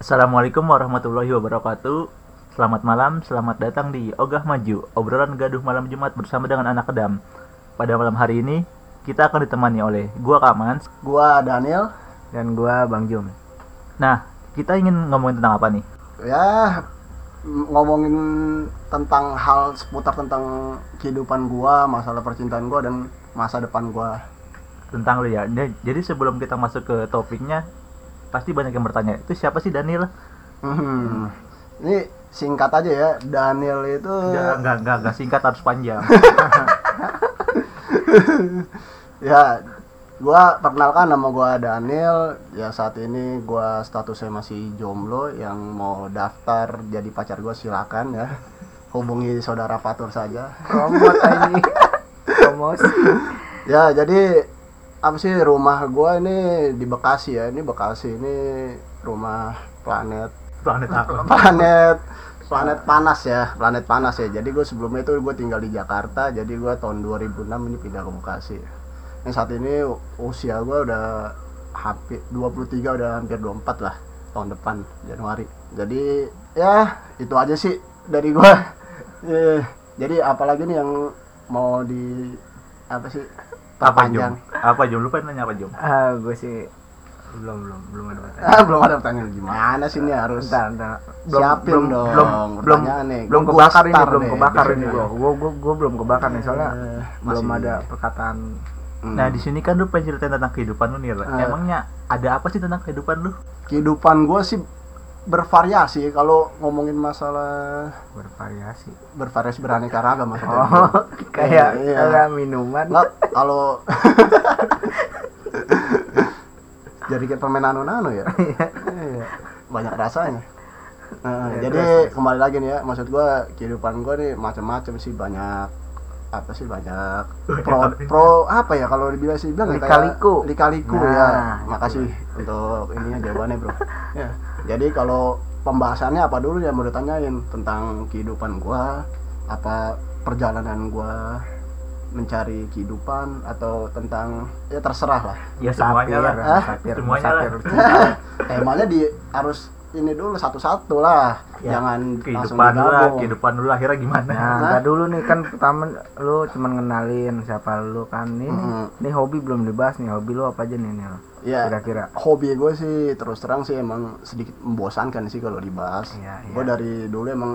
Assalamualaikum warahmatullahi wabarakatuh. Selamat malam, selamat datang di Ogah Maju, obrolan gaduh malam Jumat bersama dengan anak kedam. Pada malam hari ini, kita akan ditemani oleh gua Kamans. Gua Daniel. dan gua Bang Jum. Nah, kita ingin ngomongin tentang apa nih? Ya ngomongin tentang hal seputar tentang kehidupan gua, masalah percintaan gua dan masa depan gua. Tentang lu ya. Jadi sebelum kita masuk ke topiknya, pasti banyak yang bertanya, itu siapa sih Daniel? Hmm. Ini singkat aja ya, Daniel itu Enggak, enggak, enggak, enggak singkat harus panjang. ya gua perkenalkan nama gua Daniel. Ya saat ini gua statusnya masih jomblo yang mau daftar jadi pacar gua silakan ya. Hubungi saudara Fatur saja. Promot aja. Promosi. Ya, jadi apa sih rumah gua ini di Bekasi ya. Ini Bekasi ini rumah planet Planet apa? planet planet panas ya, planet panas ya. Jadi gue sebelumnya itu gue tinggal di Jakarta. Jadi gua tahun 2006 ini pindah ke Bekasi. Yang saat ini usia gua udah hampir 23 udah hampir 24 lah tahun depan Januari. Jadi ya itu aja sih dari gua. Eh, jadi apalagi nih yang mau di apa sih Apa perpanjang? Jum? Apa Jum? Lupa nanya apa Jum? Ah, gue sih belum belum belum ada pertanyaan. Ah, belum ada pertanyaan gimana sih ini harus Bentar, bentar. Siapin belum, dong belum belum nih. belum Gua kebakar ini belum kebakar ini gua. Gua gua, gua belum kebakar nih soalnya Eh, belum ada perkataan Hmm. Nah, di sini kan lu pengen ceritain tentang kehidupan lu nih. Eh. Emangnya ada apa sih tentang kehidupan lu? kehidupan gue sih bervariasi kalau ngomongin masalah bervariasi. bervariasi beraneka ragam maksudnya. Oh, kayak Iya. kayak minuman. Nggak, kalau jadi kayak permen nano-nano ya. Iya. Banyak rasanya. Nah, Ya, jadi terus, kembali lagi nih ya, maksud gua kehidupan gua nih macam-macam sih banyak apa sih banyak pro pro apa ya kalau dibilang sih bilang ya, kayak Lika-liku. lika-liku Nah, ya gitu. makasih untuk ininya jawabannya bro ya jadi kalau pembahasannya apa dulu yang mau ditanyain tentang kehidupan gua apa perjalanan gua mencari kehidupan atau tentang ya terserah lah Ya semuanya lah. Musafir, Ah, musafir, semuanya lah. musafir cinta. temanya di harus ini dulu satu-satu lah Ya, jangan langsung Kehidupan lu lah, kehidupan lu lah akhirnya gimana? Nah, enggak dulu nih kan pertama lu cuman ngenalin siapa lu kan nih. Mhm. Nih hobi belum dibahas nih. Hobi lu apa aja nih, Nil? ya Kira-kira. hobi gue sih terus terang sih emang sedikit membosankan sih kalau dibahas Iya, gue iya. dari dulu emang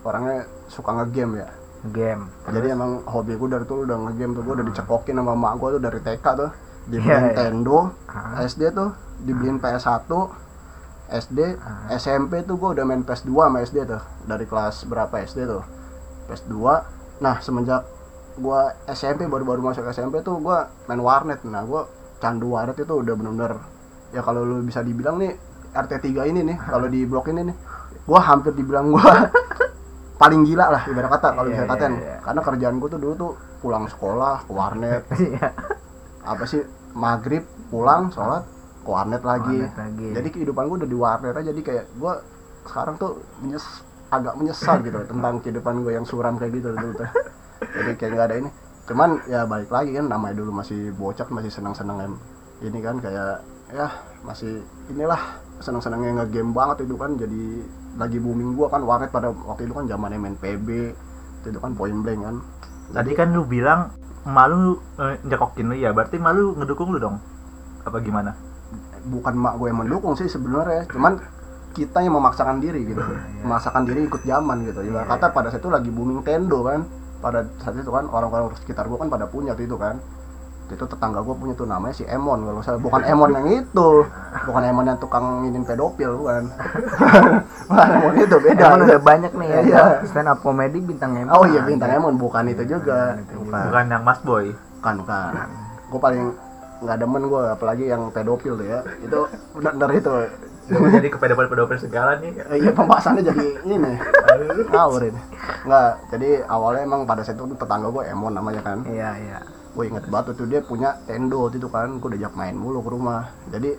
orangnya suka ngegame ya Game. jadi emang hobi gue dari dulu udah ngegame tuh gue udah dicekokin sama mak gue tuh dari TK tuh Iya, dibeliin iya. Nintendo Ah. SD tuh dibeliin PS1 SD Ah. SMP tuh gue udah main PS2 sama SD tuh. Dari kelas berapa SD tuh? PS2 nah semenjak gue SMP baru-baru masuk SMP tuh gue main warnet. Nah gue candu warnet itu udah bener-bener ya kalau lu bisa dibilang nih RT3 ini nih kalau di blok ini nih gue hampir dibilang gue paling gila lah ibarat kata kalau Iya, bisa iya, katain iya. karena kerjaan gue tuh dulu tuh pulang sekolah ke warnet. Iya. apa sih? Maghrib pulang sholat ke warnet lagi. Warnet lagi. jadi kehidupan gue udah di warnet aja jadi kayak gue sekarang tuh menyes agak menyesal gitu tentang kehidupan gue yang suram kayak gitu dulu tuh jadi kayak nggak ada ini cuman ya balik lagi kan namanya dulu masih bocah masih senang senang ini kan kayak ya masih inilah senang senangnya ngegame banget itu kan jadi lagi booming gua kan warnet pada waktu itu kan zamannya main PB itu kan point blank kan Tadi kan lu bilang malu eh, nyekokin lu ya, berarti malu ngedukung lu dong? Apa gimana? Bukan mak gue yang mendukung sih sebenarnya. Cuman kita yang memaksakan diri gitu. Memaksakan diri ikut zaman gitu. Ibarat Iya, kata pada saat itu lagi booming Tendo kan. Pada saat itu kan orang-orang sekitar gue kan pada punya tuh itu kan. Itu tetangga gue punya tuh namanya si Emon kalau saya bukan Emon yang itu. Bukan Emon yang tukang nginin pedofil bukan. Bukan Emon itu beda. Emang udah banyak nih ya. Iya. Stand up comedy bintang Emon. oh iya bintang Emon. Bukan itu juga. Bukan bukan Bukan yang Mas Boy. bukan bukan. Gue paling nggak demen gue apalagi yang pedofil tuh ya. Itu benar-benar itu. Jadi kepedofil-pedofil segala nih. Eh, iya pembahasannya jadi ini. Ngawur ini. Nggak jadi awalnya emang pada saat itu tetangga gue Emon namanya kan. Iya, iya. gue inget banget tuh dia punya tendo itu kan. Gue diajak main mulu ke rumah. Jadi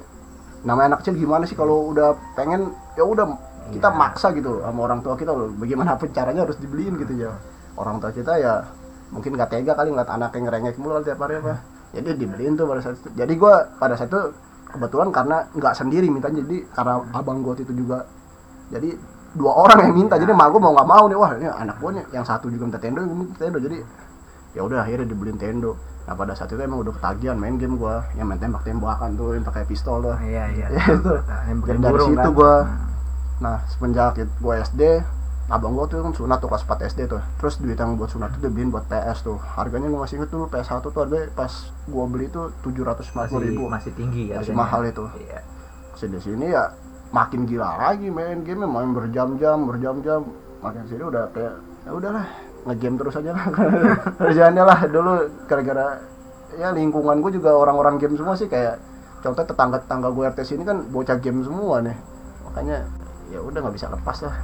namanya anak kecil gimana sih kalau udah pengen ya udah kita Iya. maksa gitu loh sama orang tua kita loh. Bagaimana pun caranya harus dibeliin gitu ya. Orang tua kita ya mungkin gak tega kali ngeliat anak yang ngerengek mulu tiap hari apa jadi dibeliin tuh pada saat itu. Jadi gue pada saat itu kebetulan karena nggak sendiri minta jadi karena abang gue itu juga. Jadi dua orang yang minta. Jadi mak gue mau nggak mau nih wah ini anak gue nih. Yang satu juga minta tendo yang minta tendo. Jadi ya udah akhirnya dibeliin tendo. Nah pada saat itu emang udah ketagihan main game gue yang main tembak tembakan tuh yang pakai pistol tuh. Iya iya. Ya, itu dari situ kan. gua Hmm. nah semenjak gue SD abang gue tuh kan sunat tuh kelas 4 SD tuh. Terus duit yang buat sunat tuh dia beliin buat PS tuh. Harganya gue masih inget dulu PS 1 tuh harganya pas gue beli tuh 750 masih ribu. masih tinggi Masih harganya. mahal itu. Iya. sini sini ya makin gila lagi main game main berjam-jam berjam-jam. Makin sini udah kayak ya udahlah ngegame terus aja lah. Kerjaannya lah dulu gara-gara ya lingkungan gue juga orang-orang game semua sih kayak contoh tetangga tetangga gue RT sini kan bocah game semua nih. Makanya ya udah nggak bisa lepas lah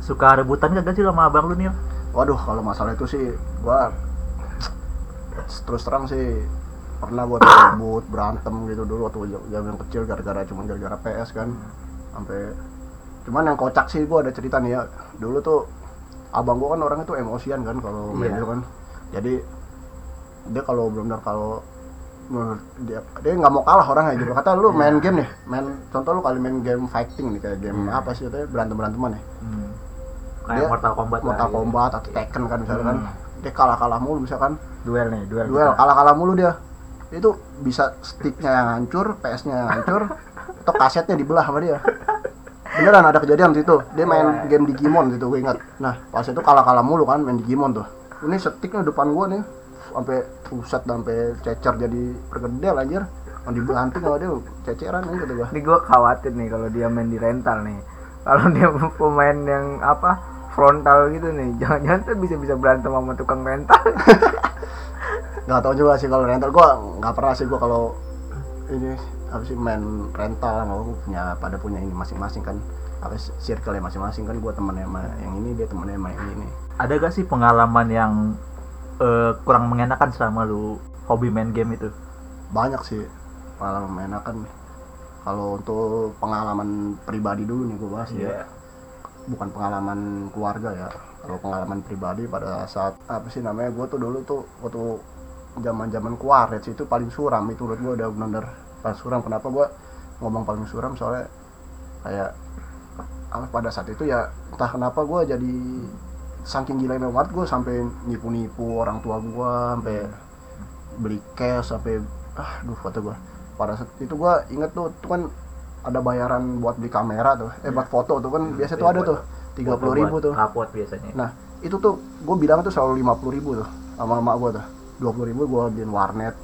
Suka rebutan gak sih sama abang lu Nil? waduh kalau masalah itu sih gua terus terang sih pernah gua tuh ribut berantem gitu dulu waktu zaman kecil gara-gara cuma gara-gara PS kan. Sampai cuman yang kocak sih gua ada cerita nih ya. Dulu tuh abang gua kan orangnya tuh emosian kan kalau main Iya. itu kan. Jadi dia kalau benar kalau menurut dia dia nggak mau kalah orangnya gitu. Kata lu main game nih main contoh lu kali main game fighting nih kayak game apa sih itu berantem beranteman nih. Hmm. Kayak Dia Mortal Kombat Mortal gitu. Kombat atau Tekken kan misalnya kan. Hmm. dia kalah kalah mulu misalkan. Duel nih duel duel kita. kalah kalah mulu dia. Itu bisa sticknya yang hancur PS-nya yang hancur atau kasetnya dibelah sama dia. Beneran ada kejadian situ. Dia main game Digimon gitu gue ingat. Nah pas itu kalah kalah mulu kan main Digimon tuh. Ini sticknya depan gua nih sampai pusat sampai cecer jadi pergedel anjir. Mau dibanting sama dia ceceran nih gitu gua. Ini gue khawatir nih kalau dia main di rental nih. Kalau dia pemain yang apa frontal gitu nih. Jangan-jangan tuh bisa bisa berantem sama tukang rental. Nggak tahu juga sih kalau rental. Gua nggak pernah sih gua kalau ini apa sih main rental nggak gua punya pada punya ini masing-masing kan. Apa circle ya masing-masing kan gua temennya sama yang ini dia temennya sama yang ini. Ada gak sih pengalaman yang eh, kurang mengenakan selama lu hobi main game itu? banyak sih pengalaman menyenangkan nih kalau untuk pengalaman pribadi dulu nih gua bahas Iya. ya bukan pengalaman keluarga ya. Kalau pengalaman pribadi pada saat apa sih namanya gua tuh dulu tuh waktu zaman zaman kuaret itu paling suram. Itu menurut gua udah benar paling suram. Kenapa gua ngomong paling suram? Soalnya kayak apa pada saat itu ya entah kenapa gua jadi saking gilanya banget gue sampai nipu-nipu orang tua gua sampai beli cash sampai ah duh kata gua. Pada saat itu gua inget tuh tuh kan ada bayaran buat beli kamera tuh. Eh buat foto tuh kan biasa tuh Iya, ada buat- tuh tiga puluh ribu tuh. Kapot biasanya. nah itu tuh gue bilang tuh selalu lima puluh ribu tuh sama emak gue tuh. dua puluh ribu gue beliin warnet.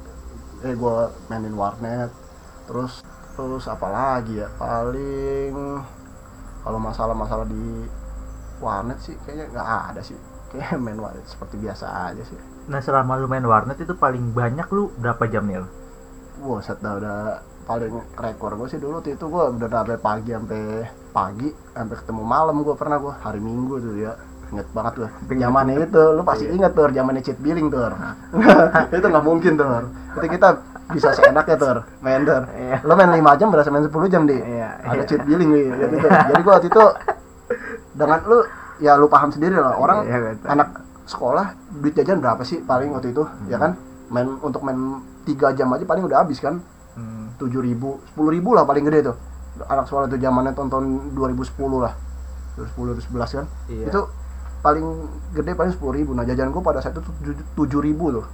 Eh gue mainin warnet. Terus terus apa lagi ya? Paling kalau masalah-masalah di warnet sih kayaknya nggak ada sih. Kayak main warnet seperti biasa aja sih. Nah selama lu main warnet itu paling banyak lu berapa jam Nil? Buset dah udah paling rekor gue sih dulu tuh itu gue udah sampai pagi sampai pagi sampai ketemu malam gue pernah gue hari minggu tuh ya inget banget gue zamannya itu lu pasti inget tuh zamannya cheat billing tuh. Itu nggak mungkin tuh. Itu kita bisa seenaknya tuh main tuh. Iya. lu main 5 jam berasa main 10 jam di. Iya, ada iya. cheat billing gitu jadi gue waktu itu dengan lu ya lu paham sendiri lah. Orang Iya, anak sekolah duit jajan berapa sih paling waktu itu ya kan? Main untuk main tiga jam aja paling udah habis kan Hmm. tujuh ribu sepuluh ribu lah paling gede tuh. Anak sekolah itu zamannya tonton 2010 lah. 2010 2011 kan. Iya. itu paling gede paling sepuluh ribu. Nah jajan gue pada saat itu tujuh ribu tuh.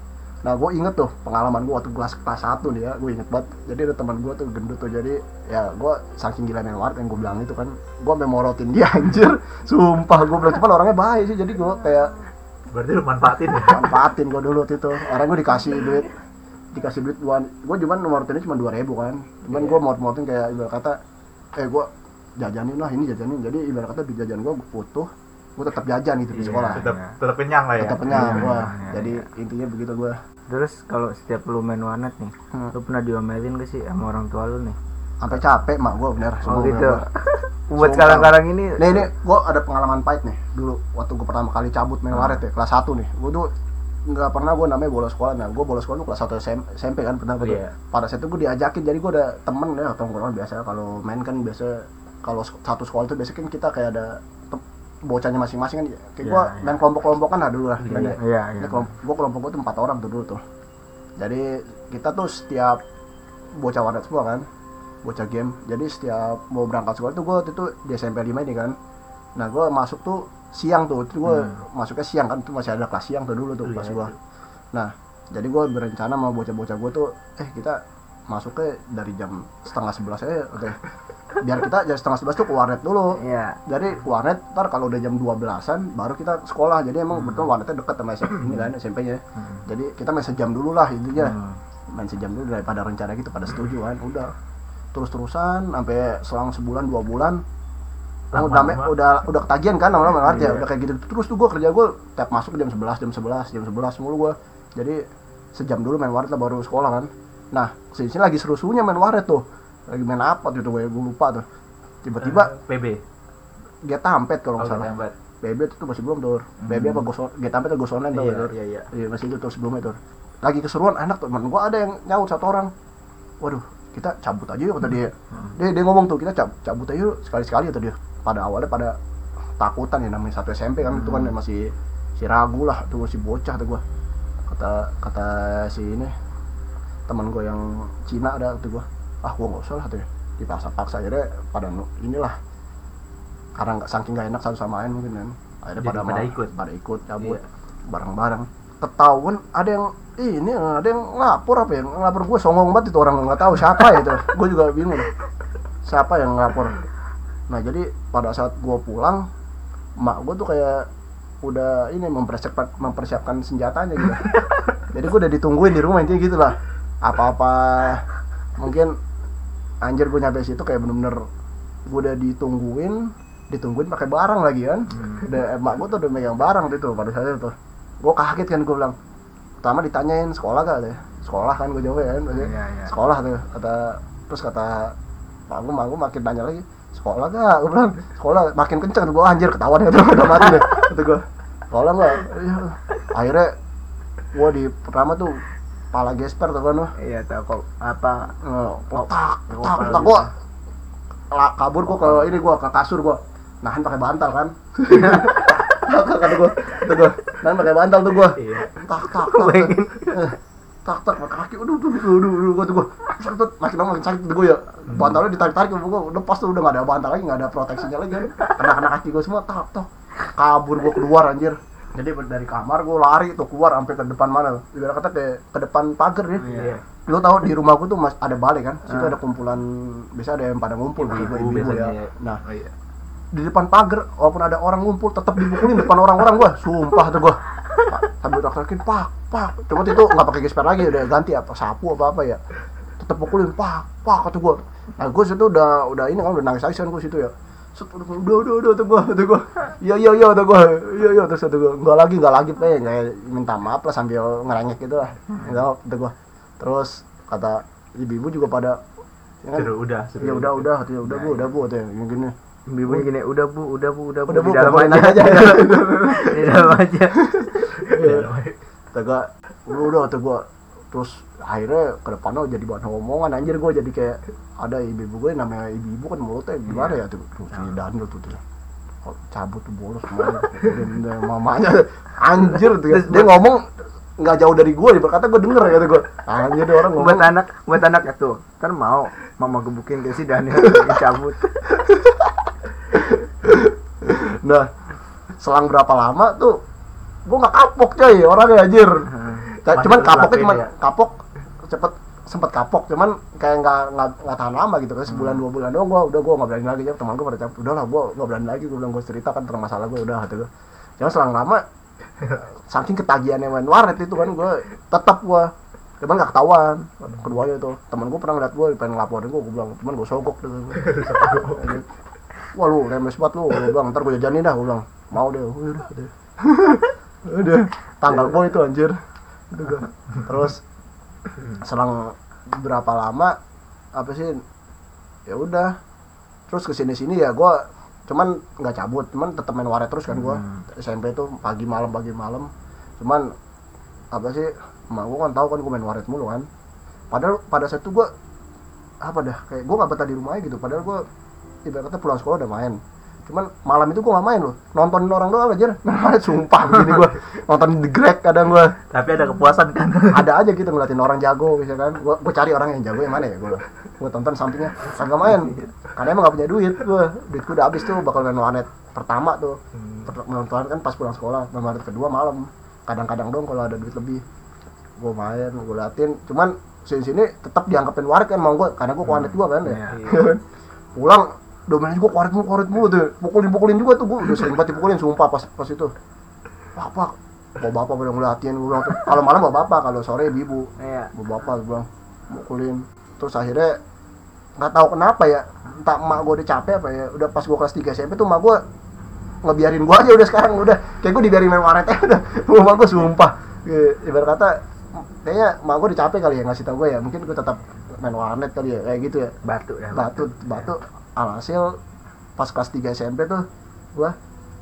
Nah gue inget tuh pengalaman gue waktu kelas kelas satu nih ya gue inget banget. Jadi ada teman gue tuh gendut tuh jadi ya gue saking gila main warnet yang gue bilang itu kan gue memorotin dia anjir. Sumpah gue bilang cuman orangnya baik sih. Jadi gue kayak Berarti lu manfaatin ya? manfaatin gue dulu waktu itu. Orang gue dikasih duit dikasih duit gua gue cuman nomor ini cuma dua ribu kan cuman Iya. gue mau motin kayak ibarat kata eh gue jajanin lah ini jajanin jadi ibarat kata di jajan gue butuh gue tetap jajan gitu di Iya. sekolah tetap tetap kenyang lah ya. tetap kenyang gue iya, jadi iya. intinya begitu gue terus kalau setiap lu main warnet nih Hmm. lu pernah diomelin gak sih sama orang tua lu nih sampai capek mak gue bener oh gitu bener, gua. buat sekarang-sekarang ini Nih ini gue ada pengalaman pahit nih dulu waktu gue pertama kali cabut main Hmm. warnet ya kelas 1 nih gue tuh nggak pernah gue namanya bolos sekolah. Nah gue bolos sekolah tuh kelas 1 SM, SMP kan pernah gue Iya. pada saat itu gue diajakin jadi gue ada temen ya tongkrongan biasa. Kalau main kan biasa kalau satu sekolah itu biasanya kan kita kayak ada bocahnya masing-masing kan. Kayak Iya, gue iya. main kelompok-kelompokan lah dulu lah iya Ini iya kelompok, gue kelompok gue tuh empat orang tuh dulu tuh. Jadi kita tuh setiap bocah warnet semua kan, bocah game. Jadi setiap mau berangkat sekolah tuh gue itu di SMP 5 ini kan. Nah gue masuk tuh siang tuh itu gue masuknya siang kan itu masih ada kelas siang tuh dulu tuh Iya, kelas iya. gue nah jadi gue berencana sama bocah-bocah gue tuh eh kita masuknya dari jam setengah sebelas aja oke. Biar kita jam setengah sebelas tuh ke warnet dulu. Iya. dari warnet ntar kalau udah jam 12-an baru kita sekolah. Jadi emang betul warnetnya deket sama SMP ini kan SMP-nya jadi kita main sejam dulu lah intinya. Hmm. main sejam dulu daripada rencana gitu pada setuju kan udah. Terus-terusan sampai selang sebulan dua bulan Lama, udah, lama. udah udah ketagihan kan lama-lama ngerti ya Iya. udah kayak gitu terus tuh gue kerja gue tiap masuk jam 11 jam 11 jam 11 mulu gue jadi sejam dulu main warnet lah baru sekolah kan nah sini sini lagi seru-serunya main warnet tuh lagi main apa tuh gue gue lupa tuh tiba-tiba Eh, PB dia tampet kalau oh, nggak salah tempat. BB itu tuh masih belum tuh BB apa Ghost On- Get Tampet atau Ghost Online tuh iya tuh iya iya Iya masih itu tuh sebelumnya tuh. Lagi keseruan anak teman gua ada yang nyaut satu orang. Waduh, kita cabut aja yuk kata dia. Dia dia ngomong tuh kita cab- cabut aja yuk sekali-sekali kata dia. Pada awalnya pada takutan ya namanya satu SMP kan itu kan masih si ragu lah tuh si bocah tuh gua. Kata kata si ini teman gua yang Cina ada tuh gua. Ah gua nggak usah lah tuh ya. Dipaksa-paksa akhirnya pada inilah karena nggak saking nggak enak satu sama lain mungkin kan akhirnya Jadi pada pada ikut. pada ikut cabut Iya. bareng-bareng ketahuan ada yang "Ih, ini ada yang ngelapor apa ya ngelapor gue songong banget itu orang nggak tahu siapa ya itu gue juga bingung siapa yang ngelapor nah jadi pada saat gue pulang mak gue tuh kayak udah ini mempersiapkan mempersiapkan senjatanya gitu. Jadi gue udah ditungguin di rumah intinya gitu lah. Apa-apa mungkin anjir gue nyampe situ kayak bener-bener gue udah ditungguin ditungguin pakai barang lagi kan. Udah emak gue tuh udah megang barang gitu pada saat itu. Gue kaget kan gue bilang pertama ditanyain sekolah gak deh sekolah kan gue jawab kan maksudnya, Iya, iya. sekolah tuh kata terus kata mak gue mak gue makin nanya lagi sekolah gak gue bilang sekolah makin kenceng tuh gue anjir ketahuan itu udah mati deh kata gue sekolah gak Iya. akhirnya gue di pertama tuh pala gesper tuh kan wah. Iya tahu kok apa Oh, Oh, oh, petak gitu. gua la- kabur gua ke ini gua ke kasur gua. Nahan pakai bantal kan. Kata gua, kata gua, nahan pakai bantal tuh gua. Iya. Tak tak tak. Tak tak kaki. Aduh, aduh, aduh, aduh, aduh, gua tuh. Sakit, makin lama makin sakit gua ya. Bantalnya ditarik-tarik gua, udah pas tuh udah gak ada bantal lagi, gak ada proteksinya lagi kan. Kena kena kaki gua semua, tak tak. Kabur gua keluar anjir. Jadi dari kamar gua lari tuh keluar sampai ke depan mana? Ibarat kata ke ke depan pagar ya Iya. lu tahu di rumahku tuh mas ada balai kan situ Ah. ada kumpulan bisa ada yang pada ngumpul Ibu-ibu ibu-ibu biasanya ya nah Oh, iya. di depan pagar walaupun ada orang ngumpul tetap dipukulin depan orang-orang gua sumpah tuh gua Pa- sambil teriakin pak pak cuma itu nggak pakai gesper lagi udah ganti apa sapu apa apa ya. Tetap pukulin pak pak kata gua. Nah gua situ udah udah ini kan udah nangis nangis kan gua situ ya. Set, udah udah udah udah tuh gua tuh gua. Iya iya iya tuh gua. Iya iya terus tuh gua. Nggak lagi nggak lagi kayak minta maaf lah sambil ngerengek gitu lah. Enggak tuh gua. Terus kata ibu-ibu juga pada ya kan, udah, ya udah udah tuh ya udah bu udah bu tuh yang gini ibunya gini udah bu udah bu udah bu Udah, Bu, di dalam aja. Aja. di dalam aja Iya. Tega, udah udah tuh gua terus akhirnya ke depannya jadi bahan omongan. Anjir gua jadi kayak ada ibu-ibu gue namanya ibu-ibu kan mulutnya gimana ya tuh. Tuh si Daniel tuh tuh. Oh, cabut tuh bolos semuanya mamanya anjir tuh. Ya. dia ngomong nggak jauh dari gua dia berkata gua denger ya tuh gua. Anjir dia orang ngomong. Buat anak buat anaknya tuh. Kan mau mama gebukin ke si Daniel cabut. Nah selang berapa lama tuh gua nggak kapok coy orangnya anjir. Masih cuman kapoknya cuman ya? kapok cepet sempet kapok cuman kayak nggak nggak tahan lama gitu kan sebulan dua bulan doang gua udah gua nggak berani lagi ya teman gua pada cabut udah lah gua nggak berani lagi gua bilang gua cerita kan tentang masalah gua udah kata gua. Cuman selang lama saking ketagihannya main warnet itu kan gua tetap gua cuman nggak ketahuan. Keduanya tuh teman gua pernah ngeliat gua pengen ngelaporin gua gua bilang cuman gua sogok tuh wah lu remes banget lu gua bilang ntar gua jajanin dah gua bilang. Mau deh udah udah tanggal gua itu anjir. Terus selang berapa lama apa sih ya udah. Terus ke sini sini ya gua cuman nggak cabut cuman tetap main warnet terus kan gua. SMP tuh pagi malam pagi malam. Cuman apa sih emak gua kan tahu kan gua main warnet mulu kan. Padahal pada saat itu gua apa dah kayak gua nggak betah di rumah aja gitu. Padahal gua ibarat kata pulang sekolah udah main cuman malam itu gue nggak main loh. Nontonin orang doang aja sumpah gini gue nonton The Greg kadang gue Tapi ada kepuasan kan. ada aja gitu ngeliatin orang jago bisa kan. Gue gue cari orang yang jago yang mana ya gue gue tonton sampingnya. Kagak main. Karena emang gak punya duit gue duit gue udah habis tuh bakal main warnet pertama tuh. Main warnet kan pas pulang sekolah warnet kedua malam. Kadang-kadang dong kalau ada duit lebih. Gue main gue liatin. Cuman sini sini tetap dianggapin warnet kan mau gue karena gue warnet juga kan ya. Iya. pulang domain juga warnet mulu warnet mulu tuh pukulin pukulin juga tuh gue udah sering banget dipukulin sumpah pas pas itu. Bapak bawa bapak udah ngeliatin gue bilang tuh. Kalau malam bawa bapak kalau sore ibu ibu Iya. bawa bapak gue bilang mukulin terus akhirnya nggak tahu kenapa ya entah emak gue udah capek apa ya udah pas gue kelas 3 SMP tuh emak gue ngebiarin gue aja udah sekarang udah. Kayak gue dibiarin main warnet aja udah. Emak gue sumpah. Ya, ibarat kata kayaknya emak gue udah capek kali ya ngasih tau gue ya mungkin gue tetap main warnet kali ya kayak gitu ya. Batu ya. batu. batu alhasil pas kelas 3 SMP tuh gua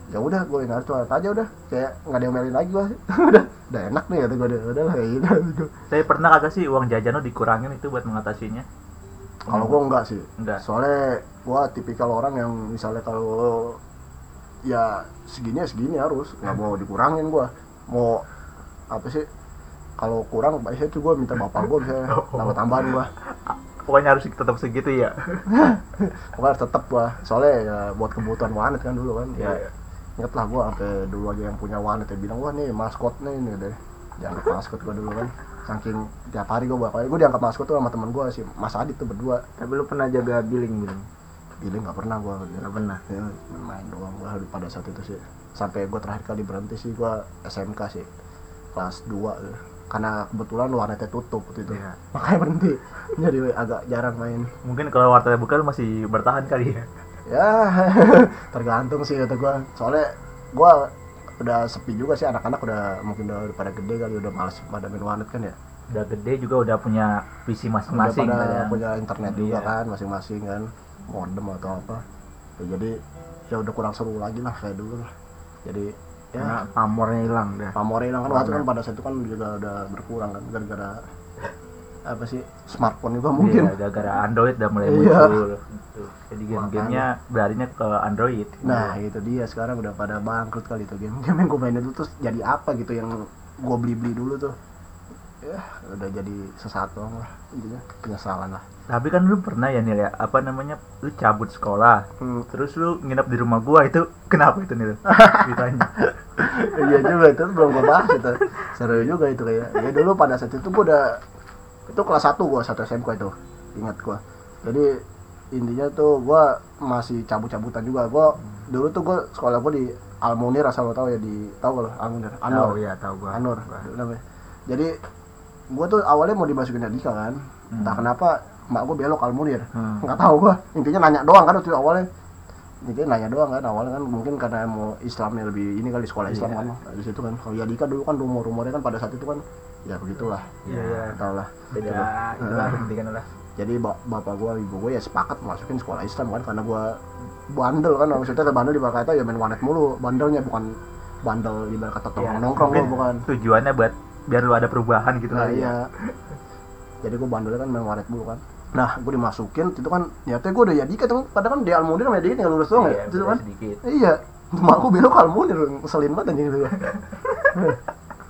ya udah gue tuh aja udah. Kayak nggak ada yang melin lagi gua. Udah udah enak nih kata gue udah udah lah kayak gitu. Tapi pernah kagak sih uang jajan lo dikurangin itu buat mengatasinya? kalau gua enggak sih. Enggak. soalnya gua tipikal orang yang misalnya kalau ya segini ya segini harus. Nggak mau dikurangin gua. Mau apa sih? Kalau kurang biasanya tuh gua minta bapak gua misalnya tambah tambahan gua Pokoknya harus tetap segitu ya. pokoknya harus tetap gua soalnya ya buat kebutuhan wanet kan dulu kan ya Iya. inget lah gua sampai dulu aja yang punya wanet ya bilang wah nih maskot nih ini deh dianggap maskot gua dulu kan saking tiap hari gua bakal gua dianggap maskot tuh sama temen gua sih Mas Adit tuh berdua Tapi lu pernah jaga billing billing? billing nggak pernah gua Nggak pernah. ya, main doang gua pada saat itu sih sampai gua terakhir kali berhenti sih gua SMK sih kelas 2 tuh. Karena kebetulan warnetnya tutup waktu itu Iya. makanya berhenti jadi agak jarang main Mungkin kalau warteg buka masih bertahan kali ya. ya tergantung sih kata gua soalnya gua udah sepi juga sih anak-anak udah mungkin udah, udah pada gede kali udah males pada main warnet kan ya Udah gede juga udah punya PC udah masing-masing pada kadang. punya internet juga Iya. kan masing-masing kan modem atau apa ya, jadi ya udah kurang seru lagi lah kayak dulu lah jadi ya Karena pamornya hilang dah. pamornya hilang kan waktu kan pada saat itu kan juga udah berkurang kan gara-gara apa sih smartphone juga mungkin Iya, gara-gara Android udah mulai Iya. muncul. Tuh. Jadi game-gamenya berlarinya ke Android. Nah itu dia sekarang udah pada bangkrut kali tuh game game yang gue mainin dulu terus jadi apa gitu yang gue beli beli dulu tuh ya udah jadi sesaat doang lah intinya penyesalan lah Tapi kan lu pernah ya Nil ya, apa namanya, lu cabut sekolah, Hmm. terus lu nginep di rumah gua itu kenapa itu Nil? Ditanya. iya juga itu belum gue bahas itu seru juga itu kayak ya dulu pada saat itu gue udah itu kelas 1 gue satu SMK itu ingat gue jadi intinya tuh gue masih cabut-cabutan juga gue dulu tuh gue sekolah gue di Almunir asal lo tau ya di tahu kalau Almunir Anur Tahu ya, tahu gua. Anur Gua. namanya jadi gue tuh awalnya mau dimasukin Adika kan. Entah kenapa mak gue belok Almunir Hmm. nggak tahu gue intinya nanya doang kan waktu itu awalnya. Intinya nanya doang kan awalnya kan. Mungkin karena mau Islamnya lebih ini kali sekolah Islam Iya. kan. Di situ kan. Kalau Yadika dulu kan rumor-rumornya kan pada saat itu kan ya begitulah. Iya, iya. tau lah. Beda, itulah pendidikan lah. jadi ba- bapak gue ibu gue ya sepakat masukin sekolah Islam kan. Karena gue bandel kan. Maksudnya bandel di kata ya main warnet mulu. Bandelnya bukan bandel di kata Iya, nongkrong mungkin gua bukan. Tujuannya buat biar lu ada perubahan gitu nah kali ya. iya. Jadi gue bandelnya kan main dulu kan. Nah gue dimasukin itu kan niatnya gue udah jadi kan padahal kan di Almunir sama Yadika tinggal lulus doang Iya, ya itu kan? sedikit. iya. Mak gue belok Almunir ngeselin banget anjing itu.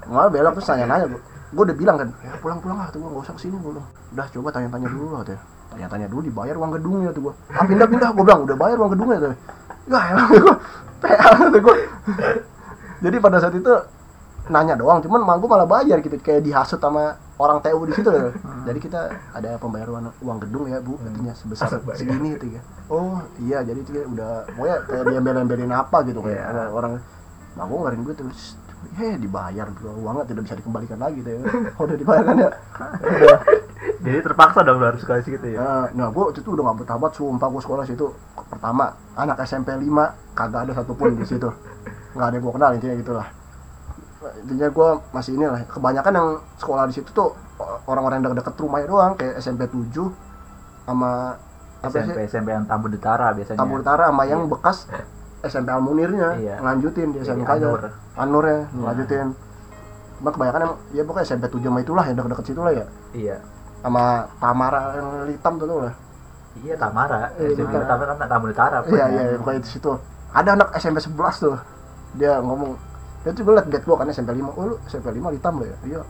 Malah belok terus nanya-nanya gue gue udah bilang kan ya pulang-pulang lah tuh gue gak usah ke sini gue udah coba tanya-tanya dulu lah katanya tanya-tanya dulu dibayar uang gedungnya tuh gue ah pindah-pindah gue bilang udah bayar uang gedungnya tuh ya emang gue PA tuh gue jadi pada saat itu nanya doang cuman mak gue malah bayar gitu kayak dihasut sama orang TU di situ loh. jadi kita ada pembayaran uang gedung ya bu katanya sebesar Masa bayar? segini gitu ya oh iya jadi itu udah pokoknya kayak dia embel-embelin apa gitu kayak Iya. ada orang mak gue ngarin gue terus eh dibayar tuh uangnya tidak bisa dikembalikan lagi tuh ya. Oh, udah dibayar kan ya udah Jadi terpaksa dong harus sekolah situ ya. Nah, nah gue waktu itu udah gak betah banget sumpah gue sekolah situ pertama anak SMP 5 kagak ada satupun di situ nggak ada yang gue kenal intinya gitulah intinya gue masih ini lah kebanyakan yang sekolah di situ tuh orang-orang yang deket rumahnya doang kayak SMP 7 sama apa SMP sih SMP yang Tambun Utara biasanya. Tambur Utara sama yang Iya. bekas SMP Almunirnya Iya. lanjutin di Jadi SMK nya Anur. Ya Iya. lanjutin Cuma kebanyakan yang ya pokoknya SMP 7 sama itulah yang deket-deket situ lah ya Iya. sama Tamara yang hitam tuh tuh lah Iya Tamara. Iya, SMP Tamara. Kan Tambun Utara. iya iya pokoknya itu situ ada anak SMP 11 tuh dia ngomong dia tuh gue liat gate gue kan SMP 5 oh lu SMP 5 litam lo ya? Iya.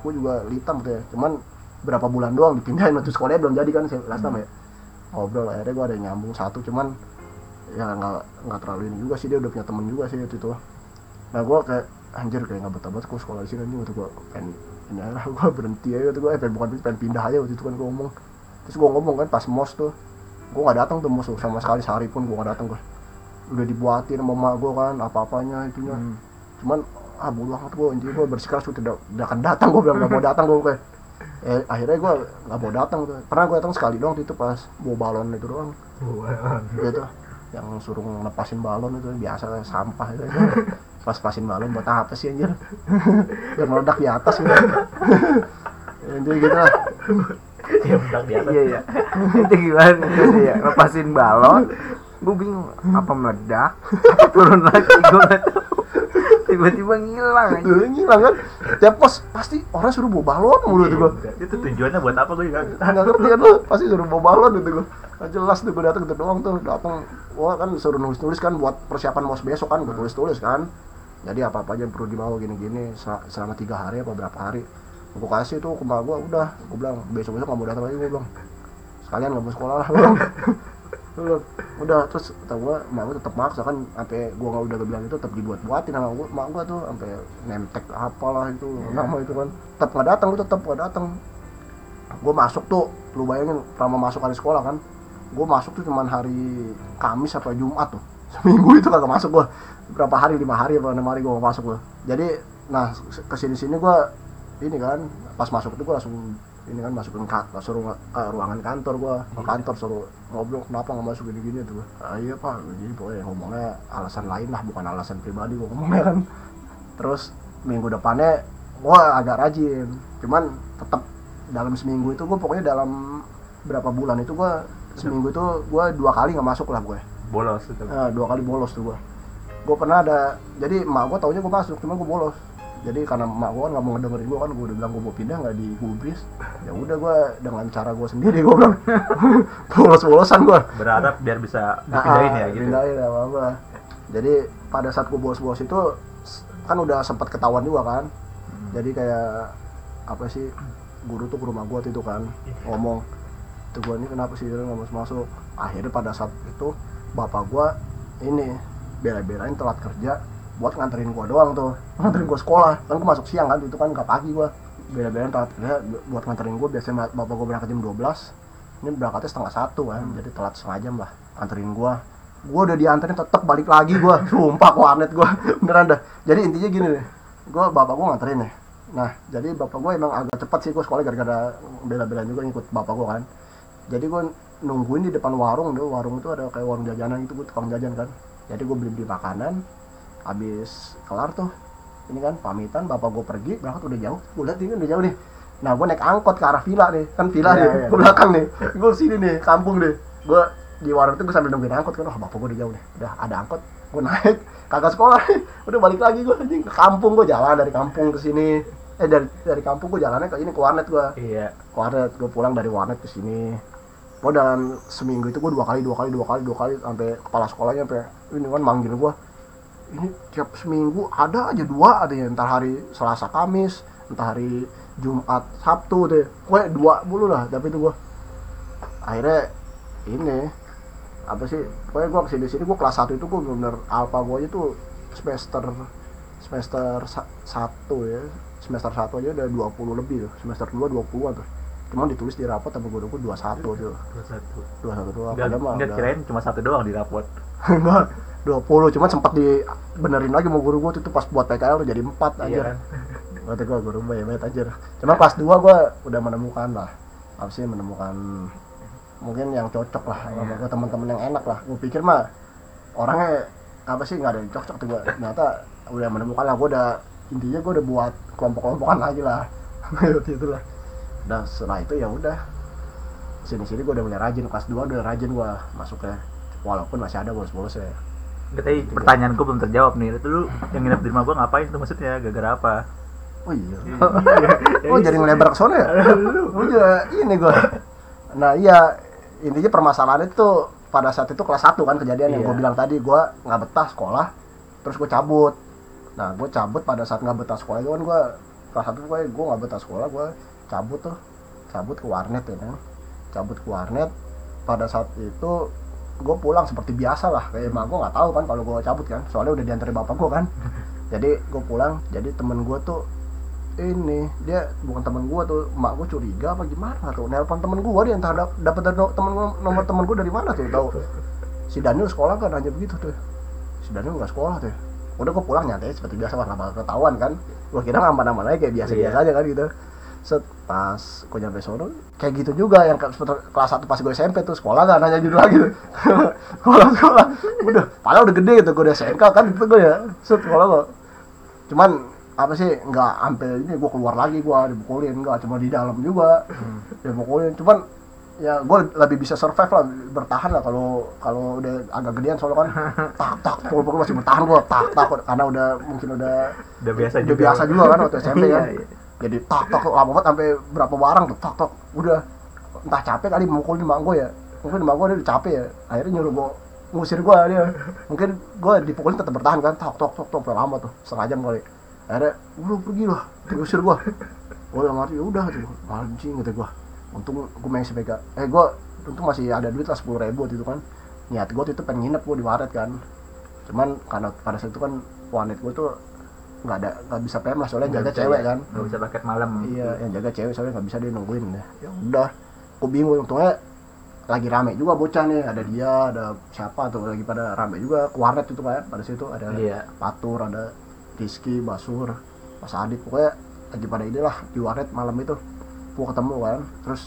Gue juga litam tuh ya. Cuman berapa bulan doang dipindahin waktu sekolahnya belum jadi kan last time ya. Ngobrol akhirnya gue ada nyambung satu. Cuman ya nggak nggak terlalu ini juga sih. Dia udah punya temen juga sih itu. Nah gue kayak anjir kayak nggak betah banget gue sekolah di sini waktu gue pengen ini lah gue berhenti aja. Waktu gue eh, pengen bukan pengen pindah aja waktu itu kan gue ngomong. Terus gue ngomong kan pas mos tuh. Gue nggak datang tuh mos tuh, sama sekali sehari pun gue nggak datang gue udah dibuatin sama mak gue kan apa apanya itunya. Hmm. Cuman ah bodo amat gue intinya gue bersikeras gue tidak tidak akan datang gue bilang nggak mau datang gue kayak. Eh, akhirnya gue nggak mau datang tuh. Pernah gue datang sekali doang itu pas bawa balon itu doang. Gitu yang suruh ngelepasin balon itu biasa sampah itu. Pas pasin balon buat apa sih anjir? Biar meledak di atas gitu. Intinya gitu lah. Ya benar di atas. Iya iya. Itu gimana itu ya lepasin balon gue bingung apa meledak? Apa turun lagi gue nggak tahu tiba-tiba ngilang aja Dulu ngilang kan? Tiap pos pasti orang suruh bawa balon mulu tuh gue itu tujuannya buat apa gue juga nggak ngerti kan lu pasti suruh bawa balon gitu gue Nggak jelas tuh gue datang gitu doang tuh datang. Wah kan suruh nulis tulis kan buat persiapan mos besok kan gue tulis tulis kan. Jadi apa apa aja yang perlu dibawa gini gini selama tiga hari apa berapa hari. Gue kasih tuh ke gue udah. Gue bilang besok besok nggak mau datang lagi gue bilang. Sekalian nggak mau sekolah lah. Udah, udah terus kata gue mak gue tetap maksa kan sampai gue nggak udah bilang itu tetap dibuat buatin sama gue mak gue tuh sampai nemtek apalah itu nama itu kan. Tetap nggak datang gue tetap nggak datang gue masuk tuh lu bayangin pertama masuk hari sekolah kan gue masuk tuh cuman hari Kamis apa Jumat tuh. Seminggu itu kagak masuk gue berapa hari lima hari apa enam hari gue masuk gue jadi nah ke sini sini gue ini kan pas masuk itu gue langsung ini kan masukin ka, suruh ke ruangan kantor gue ke kantor suruh ngobrol kenapa nggak masuk gini gini? Tuh. Ah, iya pak. Jadi pokoknya ngomongnya alasan lain lah bukan alasan pribadi gue ngomongnya kan. Terus minggu depannya gue agak rajin. Cuman tetap dalam seminggu itu gue pokoknya dalam berapa bulan itu gue seminggu itu gue dua kali nggak masuk lah gue bolos itu. Nah, dua kali bolos tuh gue gue pernah ada jadi emak gue taunya gue masuk cuma gue bolos jadi karena emak gue kan nggak mau ngedengerin gue kan gue udah bilang gue mau pindah nggak digubris. Ya udah gue dengan cara gue sendiri gue bilang. Bolos bolosan gue berharap biar bisa dipindahin ya gitu. pindahin apa apa jadi pada saat gue bolos bolos itu kan udah sempat ketahuan juga kan. Jadi kayak apa sih guru tuh ke rumah gue itu kan ngomong tuh gue ini kenapa sih nggak masuk masuk akhirnya pada saat itu bapak gue ini bela-belain telat kerja buat nganterin gue doang tuh. Nganterin gue sekolah. Kan gue masuk siang kan itu kan nggak pagi gue bela-belain telat kerja. Buat nganterin gue biasanya bapak gue berangkat jam 12 ini berangkatnya setengah satu kan. Jadi telat setengah jam lah nganterin gue gue udah dianterin tetep balik lagi gue sumpah warnet gue beneran dah. Jadi intinya gini deh. Gue bapak gue nganterin nih. Nah jadi bapak gue emang agak cepat sih gue sekolah gara-gara bela-belain juga ngikut bapak gue kan. Jadi gue nungguin di depan warung tuh. Warung itu ada kayak warung jajanan gitu gue tukang jajan kan. Jadi gue beli beli makanan habis kelar tuh ini kan pamitan bapak gue pergi berangkat udah jauh. Gue lihat ini udah jauh nih. Nah gue naik angkot ke arah villa nih kan villa Iya, nih iya. ke belakang nih. Gue sini nih kampung nih. Gue di warung itu gue sambil nungguin angkot kan wah bapak gue udah jauh nih. Udah ada angkot gue naik kagak sekolah udah balik lagi gue anjing ke kampung gue jalan dari kampung ke sini. Eh dari dari kampung gue jalannya ke ini ke warnet gue iya. Ke warnet gue pulang dari warnet ke sini. Gue dalam seminggu itu gue dua kali dua kali dua kali dua kali sampai kepala sekolahnya sampai ini kan manggil gue ini tiap seminggu ada aja dua ada ya entar hari Selasa Kamis entah hari Jumat Sabtu deh gue dua mulu lah tapi itu gue akhirnya ini apa sih pokoknya gue ke sini sini gue kelas 1 itu gue bener-bener alpha gue aja tuh semester semester sa- satu ya. Semester satu aja udah 20 lebih tuh semester 2 20 an tuh. Cuma ditulis di rapot sama guru gue 21 tuh dua satu. 21 doang padahal mah kirain cuma satu doang di rapot? Enggak 20 cuman sempat dibenerin lagi sama guru gue tuh pas buat PKL jadi 4 aja iya kan? Kata gue guru baik banget aja Cuma kelas 2 gue udah menemukan lah Apa sih menemukan Mungkin yang cocok lah sama gue teman-teman yang enak lah. Gue pikir mah Orangnya Apa sih nggak ada yang cocok tuh gue Ternyata udah menemukan lah Gue udah Intinya gue udah buat kelompok-kelompokan lagi lah. Waktu itu lah. Udah setelah itu ya udah Sini-sini gue udah mulai rajin Kelas 2 udah rajin gue masuknya. Walaupun masih ada bolos-bolos ya tapi pertanyaan gue belum terjawab nih. Itu lu yang nginep di rumah gue ngapain tuh maksudnya? Gara-gara apa? Oh iya. Oh jadi ngelebar ke sana ya? Oh iya, ini gue. Nah iya intinya permasalahan itu pada saat itu kelas 1 kan kejadian yang Iya. gue bilang tadi. Gue nggak betah sekolah terus gue cabut. Nah gue cabut pada saat nggak betah sekolah itu kan gue kelas satu gue gue nggak betah sekolah gue cabut tuh. Cabut ke warnet ya kan cabut ke warnet. Pada saat itu gue pulang seperti biasa lah. Kayak emak gue nggak tahu kan kalau gue cabut kan. Soalnya udah diantarin bapak gue kan. Jadi gue pulang jadi temen gue tuh ini dia bukan temen gue tuh emak gue curiga apa gimana tuh? Nelpon temen gue dia entah dap- dapet dari temen gua- nomor temen gue dari mana tuh tahu? Si Daniel sekolah kan aja begitu tuh. Si Daniel nggak sekolah tuh. Udah gue pulang nyantai seperti biasa lah nggak bakal ketahuan kan. Gue kira aman-aman aja kayak biasa-biasa Iya. aja kan gitu set pas gue nyampe sono kayak gitu juga yang kelas 1 pas gue SMP tuh sekolah kan nanya judul lagi. Tuh sekolah sekolah. Udah padahal udah gede gitu gue udah SMK kan itu gue ya set sekolah gue cuman apa sih nggak sampai ini gue keluar lagi gue dipukulin nggak cuma di dalam juga dipukulin. Cuman ya gue lebih bisa survive lah bertahan lah kalau kalau udah agak gedean soalnya kan. Tak tak pukul-pukul masih bertahan gue tak tak. Karena udah mungkin udah Udah biasa udah juga. biasa juga kan waktu SMP Iya, kan. Iya. Jadi tak tak lama banget sampai berapa barang tuh tak tak udah entah capek kali mukul di gue ya. Mungkin di gue dia udah capek ya. Akhirnya nyuruh gue ngusir gue dia. Mungkin gue dipukulin tetap bertahan kan tak tak tak sampai lama tuh setengah jam kali. Akhirnya udah pergi lah. Diusir gue gue udah ngerti ya udah tuh anjing gitu gue untung gue main SPK eh gue untung masih ada duit lah sepuluh ribu waktu itu kan. Niat gue itu pengen nginep gue di waret kan. Cuman karena pada saat itu kan wanet gue tuh nggak ada nggak bisa PM lah soalnya jaga Nggak bisa cewek ya, kan. Nggak bisa paket malam. Iya yang jaga cewek soalnya nggak bisa dia nungguin. Ya ya udah aku bingung. Untungnya lagi rame juga bocah nih ada dia ada siapa tuh lagi pada rame juga. Ke warnet itu kan pada situ ada iya. Patur ada Rizky Basur Mas Adit. Pokoknya lagi pada ini lah di warnet malam itu. Gua ketemu kan terus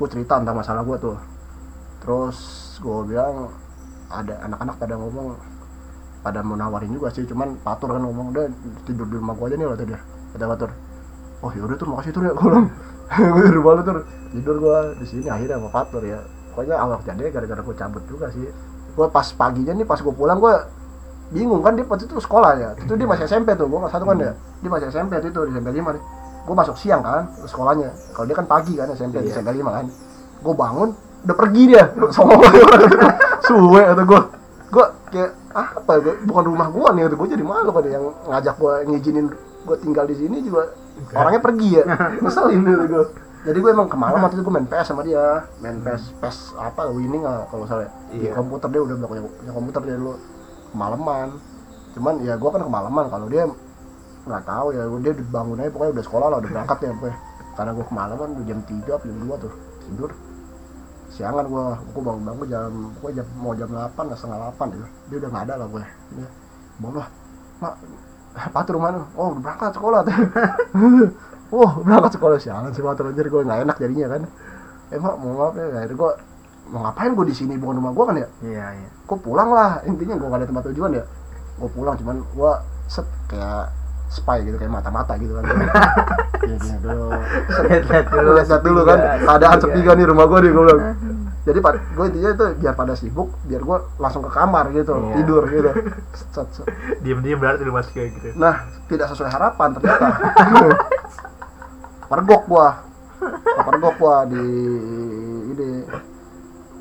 gua cerita tentang masalah gua tuh. Terus gua bilang ada anak-anak pada ngomong pada mau nawarin juga sih cuman Patur kan ngomong udah tidur di rumah gua aja nih kata dia. Kata Patur oh yaudah tuh makasih tuh ya gua bilang. Gue di rumah lu tuh tidur gua di sini akhirnya sama Patur ya. Pokoknya awal kejadiannya gara-gara gua cabut juga sih. Gua pas paginya nih pas gua pulang gua bingung kan dia waktu itu sekolah ya itu dia masih SMP tuh gua satu kan ya. Dia masih SMP tuh itu di SMP 5 nih. Gua masuk siang kan sekolahnya. Kalau dia kan pagi kan SMP di Iya. SMP 5 kan. Gua bangun udah pergi dia. Sama gua. Suwe atau gua gua kayak ah, apa gua, bukan rumah gua nih gua jadi malu kan yang ngajak gua ngizinin gua tinggal di sini juga. Orangnya pergi ya. Ngeselin gitu gua. Jadi gue emang kemalam waktu itu gue main PS sama dia. Main PS PS apa winning ah kalau salah ya. di Iya. komputer dia udah punya, punya komputer dia dulu. Kemalaman. Cuman ya gue kan kemalaman kalau dia nggak tahu ya dia bangun aja pokoknya udah sekolah lah udah berangkat ya pokoknya. Karena gue kemalaman udah jam 3 apa jam 2 tuh tidur siangan gue gue bangun bangun jam pokoknya jam mau jam 8 lah setengah 8 gitu dia udah nggak ada lah gue dia bangun lah mak patur mana oh berangkat sekolah. Tuh oh berangkat sekolah. Siangan sih patur anjir gue nggak enak jadinya kan. Eh mak mau maaf ya akhirnya gue mau ngapain gue di sini? Bukan rumah gue kan ya? Iya, iya. gue pulang lah intinya gue gak ada tempat tujuan ya. Gue pulang cuman gue set kayak spy gitu kayak mata-mata gitu kan. Ya, gini dulu set, Lihat-lihat dulu. lihat dulu kan. Keadaan sepi kan nih rumah gue nih gue bilang. Jadi gue intinya itu biar pada sibuk biar gue langsung ke kamar gitu Iya. tidur gitu. Diem-diem berarti lu masih kayak gitu. Nah tidak sesuai harapan ternyata. Pergok gua. Pergok gua di ini.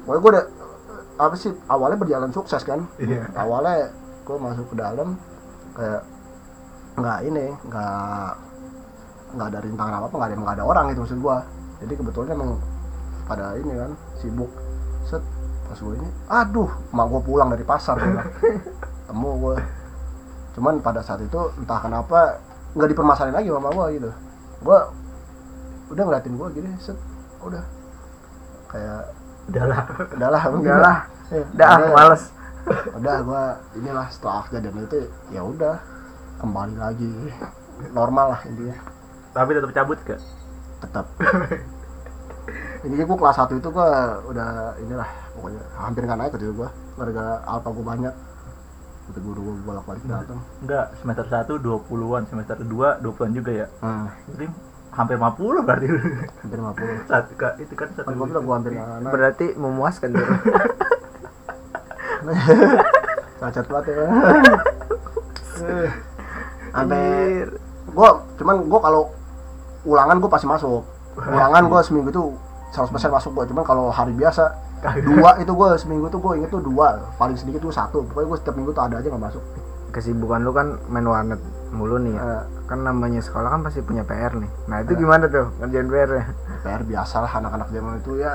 Pokoknya gua udah apa sih awalnya berjalan sukses kan. Iya. awalnya gua masuk ke dalam kayak nggak ini nggak nggak ada rintangan apa apa nggak ada nggak ada orang itu maksud gua. Jadi kebetulan emang pada ini kan sibuk. Set pas gua ini aduh mak gua pulang dari pasar gua temu gua. Cuman pada saat itu entah kenapa nggak dipermasalahin lagi sama gua gitu. Gua udah ngeliatin gua gini set udah. Kayak udahlah udahlah Udah lah. Ya, Udah, ah, males. udah gua inilah setelah kejadian itu ya udah kembali lagi. Normal lah intinya. Tapi tetap cabut ke? Tetap. Intinya gua kelas 1 itu gua udah inilah pokoknya hampir nggak naik gitu gua. Gara-gara alpa gua banyak. Itu guru gua bolak balik datang enggak semester 1 20-an semester 2 20-an juga ya? Hmm, jadi hampir 50 berarti. Hampir 50 satu kak itu kan satu. Gua bilang gua hampir nggak naik. Berarti memuaskan tuh. cacat banget ya sampai gua cuman gua kalau ulangan gua pasti masuk. Ulangan gua seminggu itu 100% masuk gua cuman kalau hari biasa dua itu gue seminggu tuh gue inget tuh dua paling sedikit tuh satu. Pokoknya gue setiap minggu tuh ada aja nggak masuk. Kesibukan lu kan main warnet mulu nih ya. Eh, kan namanya sekolah kan pasti punya PR nih. Nah itu Eh. gimana tuh ngerjain PR nya PR biasa lah anak-anak zaman itu ya.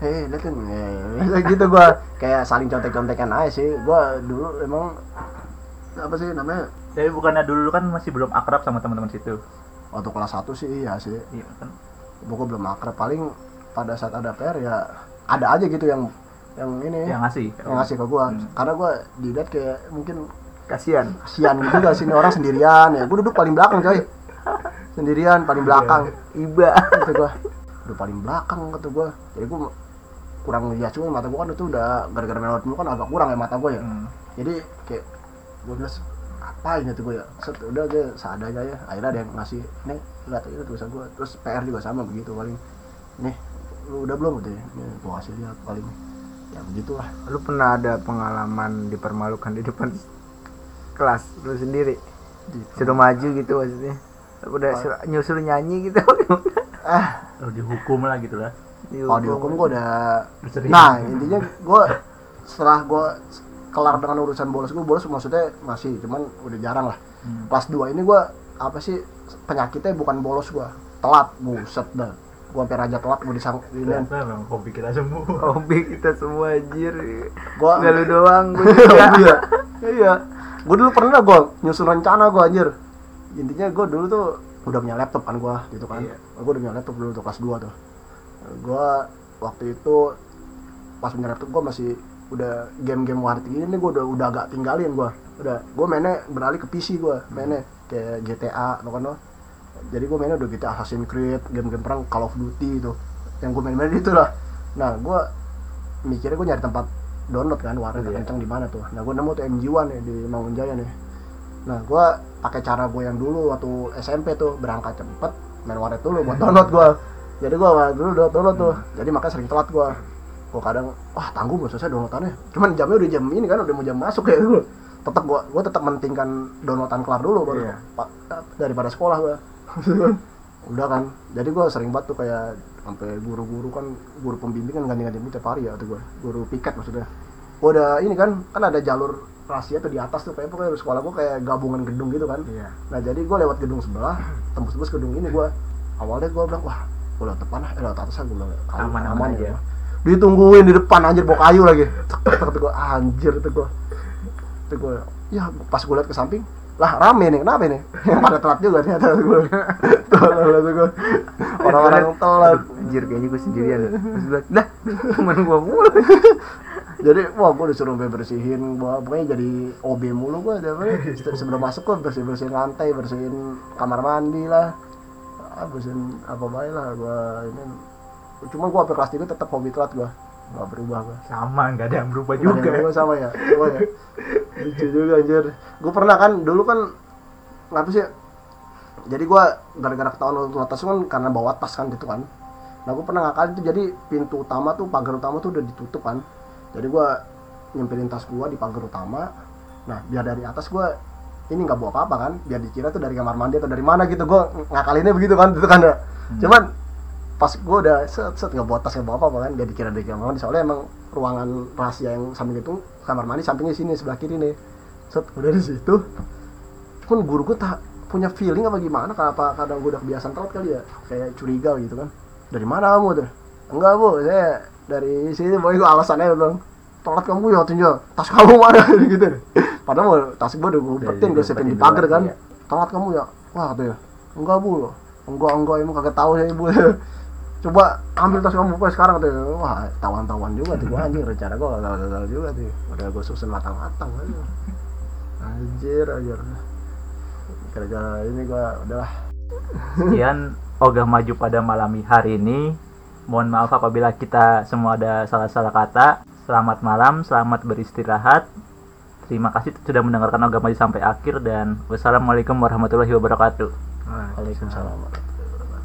Hei lihat kan Eh, gitu gue kayak saling contek-contekan aja sih. Gue dulu emang apa sih namanya? Tapi bukannya dulu kan masih belum akrab sama teman-teman situ. waktu kelas 1 sih iya sih. Iya kan. gue belum akrab. Paling pada saat ada PR ya ada aja gitu yang yang ini. Yang ngasih. yang ngasih ke gue Hmm. karena gue dilihat kayak mungkin kasihan. kasihan gitu gak sini orang sendirian ya. Gue duduk paling belakang coy. Sendirian paling belakang. Iba. Kata gue udah paling belakang kata gue jadi gue kurang lihat cuma mata gue kan itu udah gara-gara dulu kan agak kurang ya mata gue ya. Hmm. jadi kayak gue bilang apa ini tuh gue ya? Set udah gue seadanya ya. Akhirnya ada yang ngasih nih lihat itu tulisan gue terus PR juga sama begitu paling nih lu udah belum? Gitu ya gue kasih lihat paling ya begitulah. Lu pernah ada pengalaman dipermalukan di depan kelas lu sendiri? Suruh maju gitu maksudnya? Udah suruh, nyusul nyanyi gitu? Ah. Lalu dihukum lah gitu lah. kalau dihukum gue udah Sering. nah intinya gue setelah gue kelar dengan urusan bolos. Gue bolos maksudnya masih cuman udah jarang lah. Hmm. kelas 2 ini gue apa sih penyakitnya bukan bolos gue telat buset dah. Gue hampir aja telat gue disang ini. Memang hobi kita semua. hobi kita semua anjir. Gua- nggak lu doang gua juga. Iya. Iya. Gue dulu pernah gue nyusun rencana gue anjir. Intinya gue dulu tuh udah punya laptop kan gue gitu kan. Iya. gue udah punya laptop dulu tuh kelas 2 tuh. Gue waktu itu pas punya laptop gue masih udah game-game warnet ini gue udah udah agak tinggalin gue udah gue mainnya beralih ke PC gue mainnya kayak GTA lo kan jadi gue mainnya udah gitu Assassin's Creed game-game perang Call of Duty itu. Yang gue main-main itu lah. Nah gue mikirnya gue nyari tempat download kan warnet Iya. kencang di mana tuh. Nah gue nemu tuh MG1 ya di Mangunjaya nih. Nah gue pakai cara gue yang dulu waktu SMP tuh berangkat cepet main warnet dulu buat download gue jadi gue dulu udah download tuh. Jadi makanya sering telat gue gue kadang wah tangguh belum selesai downloadannya. Cuman jamnya udah jam ini kan udah mau jam masuk ya gue tetap gue gue tetap mentingkan downloadan kelar dulu baru pa- daripada sekolah gue udah kan. Jadi gue sering banget tuh kayak sampai guru-guru kan guru pembimbing kan ganti-ganti tiap hari ya tuh gue guru piket maksudnya. Gue udah ini kan kan ada jalur rahasia tuh di atas tuh kayak pokoknya sekolah gue kayak gabungan gedung gitu kan. Iya. Nah jadi gue lewat gedung sebelah tembus-tembus gedung ini gue awalnya gue bilang wah gue lewat depan lah eh lewat atas lah gue bilang kali Aman, aman aja. Ditungguin di depan anjir bawa kayu lagi. Tek gue anjir tuh gue tuh gue ya pas gue liat ke samping lah rame nih kenapa nih yang pada telat juga ternyata gue telat gue orang-orang telat. Anjir kayaknya gue sendirian terus gue lah temen gua mulu. Jadi wah gue disuruh bersihin gua pokoknya jadi OB mulu gue Se- sebelum masuk gue bersih bersihin lantai bersihin kamar mandi lah. Ah, bersihin apa baik lah gue ini cuma gue sampai kelas tiga tetap hobi telat gue nggak berubah gue Sama, nggak ada yang berubah juga juga. sama ya. Sama ya. Lucu juga anjir. Gue pernah kan dulu kan ngapa sih jadi gue gara-gara ketahuan nonton tas kan karena bawa tas kan gitu kan. Nah gue pernah ngakalin tuh jadi pintu utama tuh pagar utama tuh udah ditutup kan. Jadi gue nyempirin tas gue di pagar utama. Nah biar dari atas gue ini nggak bawa apa-apa kan. Biar dikira tuh dari kamar mandi atau dari mana gitu gue ngakalinnya begitu kan itu kan. Ya cuman pas gue udah set set nggak bawa tas nggak bawa apa-apa kan biar dikira dari kamar mandi soalnya emang ruangan rahasia yang samping itu kamar mandi sampingnya sini sebelah kiri nih. Set udah di situ. Cuman guru gue tak punya feeling apa gimana kenapa kadang gue udah kebiasaan telat kali ya? Kayak curiga gitu kan. Dari mana kamu tuh enggak bu. Saya dari sini boy. Gue alasannya bilang telat kamu ya waktunya tas kamu mana? Gitu padahal tas gue udah gue umpetin gue siapin di pagar kan. Iya. telat kamu ya? Wah tuh ya enggak bu. Enggak enggak. Emang kagak tahu saya ibu coba ambil tas kamu boy sekarang tuh wah tawan-tawan juga tuh gue anjing rencana gue gagal-gagal juga tuh udah gue susun matang-matang aja anjir anjir gara-gara ini gue udahlah Sekian ogah maju pada malam hari ini. Mohon maaf apabila kita semua ada salah-salah kata. Selamat malam, selamat beristirahat. Terima kasih sudah mendengarkan ogah maju sampai akhir dan wassalamualaikum warahmatullahi wabarakatuh. Waalaikumsalam